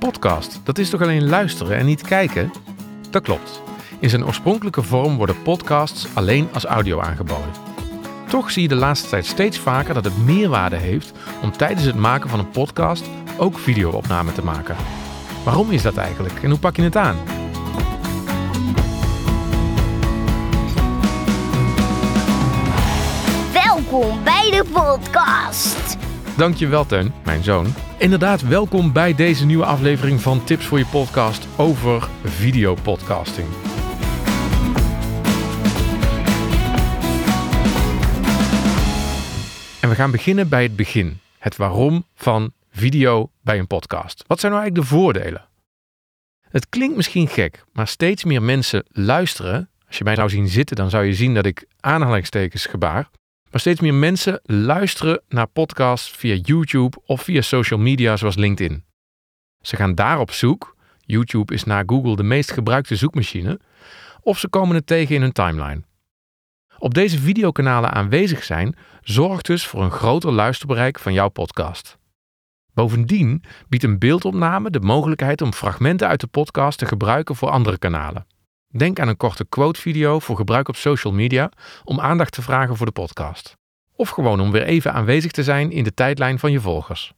podcast, dat is toch alleen luisteren en niet kijken? Dat klopt. In zijn oorspronkelijke vorm worden podcasts alleen als audio aangeboden. Toch zie je de laatste tijd steeds vaker dat het meerwaarde heeft om tijdens het maken van een podcast ook videoopname te maken. Waarom is dat eigenlijk en hoe pak je het aan? Welkom bij de podcast. Dankjewel Teun, mijn zoon. Inderdaad, welkom bij deze nieuwe aflevering van Tips voor je podcast over videopodcasting. En we gaan beginnen bij het begin. Het waarom van video bij een podcast. Wat zijn nou eigenlijk de voordelen? Het klinkt misschien gek, maar steeds meer mensen luisteren. Als je mij zou zien zitten, dan zou je zien dat ik aanhalingstekens gebaar. Maar steeds meer mensen luisteren naar podcasts via YouTube of via social media zoals LinkedIn. Ze gaan daar op zoek. YouTube is na Google de meest gebruikte zoekmachine. Of ze komen het tegen in hun timeline. Op deze videokanalen aanwezig zijn zorgt dus voor een groter luisterbereik van jouw podcast. Bovendien biedt een beeldopname de mogelijkheid om fragmenten uit de podcast te gebruiken voor andere kanalen. Denk aan een korte quote-video voor gebruik op social media om aandacht te vragen voor de podcast. Of gewoon om weer even aanwezig te zijn in de tijdlijn van je volgers.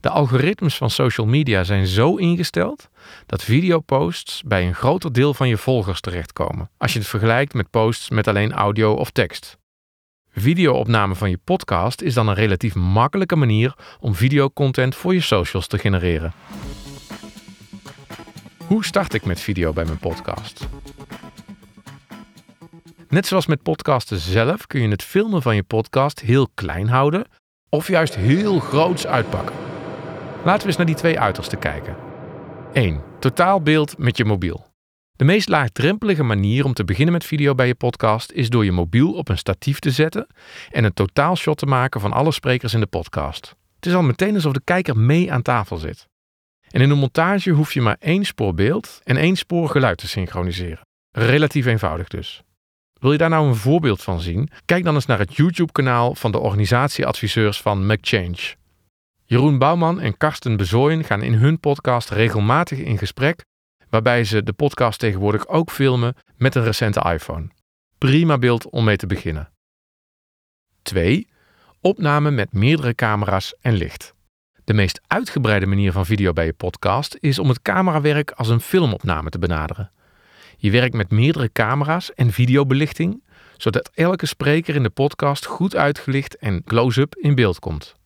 De algoritmes van social media zijn zo ingesteld dat videoposts bij een groter deel van je volgers terechtkomen, als je het vergelijkt met posts met alleen audio of tekst. Videoopname van je podcast is dan een relatief makkelijke manier om videocontent voor je socials te genereren. Hoe start ik met video bij mijn podcast? Net zoals met podcasten zelf kun je het filmen van je podcast heel klein houden of juist heel groots uitpakken. Laten we eens naar die twee uitersten kijken. 1. Totaalbeeld met je mobiel. De meest laagdrempelige manier om te beginnen met video bij je podcast is door je mobiel op een statief te zetten en een totaalshot te maken van alle sprekers in de podcast. Het is al meteen alsof de kijker mee aan tafel zit. En in de montage hoef je maar één spoor beeld en één spoor geluid te synchroniseren. Relatief eenvoudig dus. Wil je daar nou een voorbeeld van zien? Kijk dan eens naar het YouTube-kanaal van de organisatieadviseurs van McChange. Jeroen Bouwman en Karsten Bezooyen gaan in hun podcast regelmatig in gesprek, waarbij ze de podcast tegenwoordig ook filmen met een recente iPhone. Prima beeld om mee te beginnen. 2. Opname met meerdere camera's en licht. De meest uitgebreide manier van video bij je podcast is om het camerawerk als een filmopname te benaderen. Je werkt met meerdere camera's en videobelichting, zodat elke spreker in de podcast goed uitgelicht en close-up in beeld komt.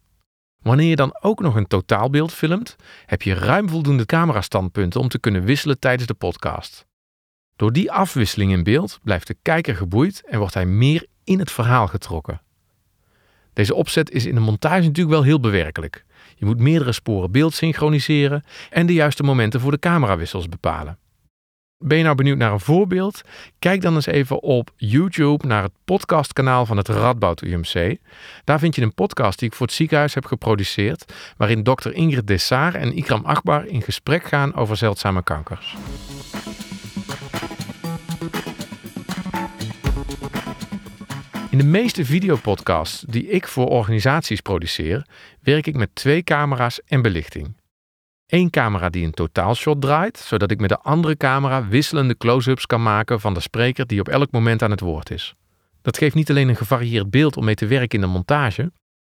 Wanneer je dan ook nog een totaalbeeld filmt, heb je ruim voldoende camerastandpunten om te kunnen wisselen tijdens de podcast. Door die afwisseling in beeld blijft de kijker geboeid en wordt hij meer in het verhaal getrokken. Deze opzet is in de montage natuurlijk wel heel bewerkelijk. Je moet meerdere sporen beeld synchroniseren en de juiste momenten voor de camerawissels bepalen. Ben je nou benieuwd naar een voorbeeld? Kijk dan eens even op YouTube naar het podcastkanaal van het Radboud UMC. Daar vind je een podcast die ik voor het ziekenhuis heb geproduceerd, waarin dokter Ingrid Dessaar en Ikram Akbar in gesprek gaan over zeldzame kankers. In de meeste videopodcasts die ik voor organisaties produceer, werk ik met twee camera's en belichting. Eén camera die een totaalshot draait, zodat ik met de andere camera wisselende close-ups kan maken van de spreker die op elk moment aan het woord is. Dat geeft niet alleen een gevarieerd beeld om mee te werken in de montage,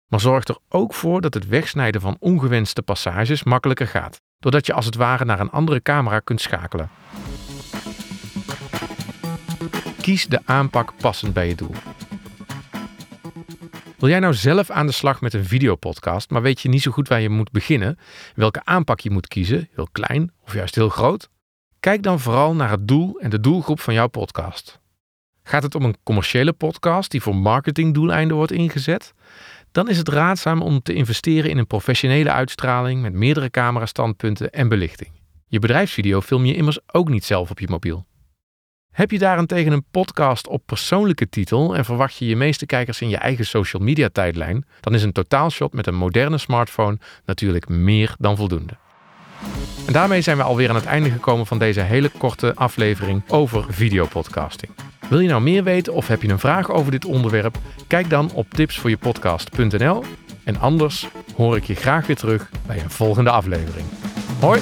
maar zorgt er ook voor dat het wegsnijden van ongewenste passages makkelijker gaat, doordat je als het ware naar een andere camera kunt schakelen. Kies de aanpak passend bij je doel. Wil jij nou zelf aan de slag met een videopodcast, maar weet je niet zo goed waar je moet beginnen, welke aanpak je moet kiezen, heel klein of juist heel groot? Kijk dan vooral naar het doel en de doelgroep van jouw podcast. Gaat het om een commerciële podcast die voor marketingdoeleinden wordt ingezet? Dan is het raadzaam om te investeren in een professionele uitstraling met meerdere camerastandpunten en belichting. Je bedrijfsvideo film je immers ook niet zelf op je mobiel. Heb je daarentegen een podcast op persoonlijke titel en verwacht je je meeste kijkers in je eigen social media tijdlijn, dan is een totaalshot met een moderne smartphone natuurlijk meer dan voldoende. En daarmee zijn we alweer aan het einde gekomen van deze hele korte aflevering over videopodcasting. Wil je nou meer weten of heb je een vraag over dit onderwerp? Kijk dan op tipsvoorjepodcast.nl en anders hoor ik je graag weer terug bij een volgende aflevering. Hoi!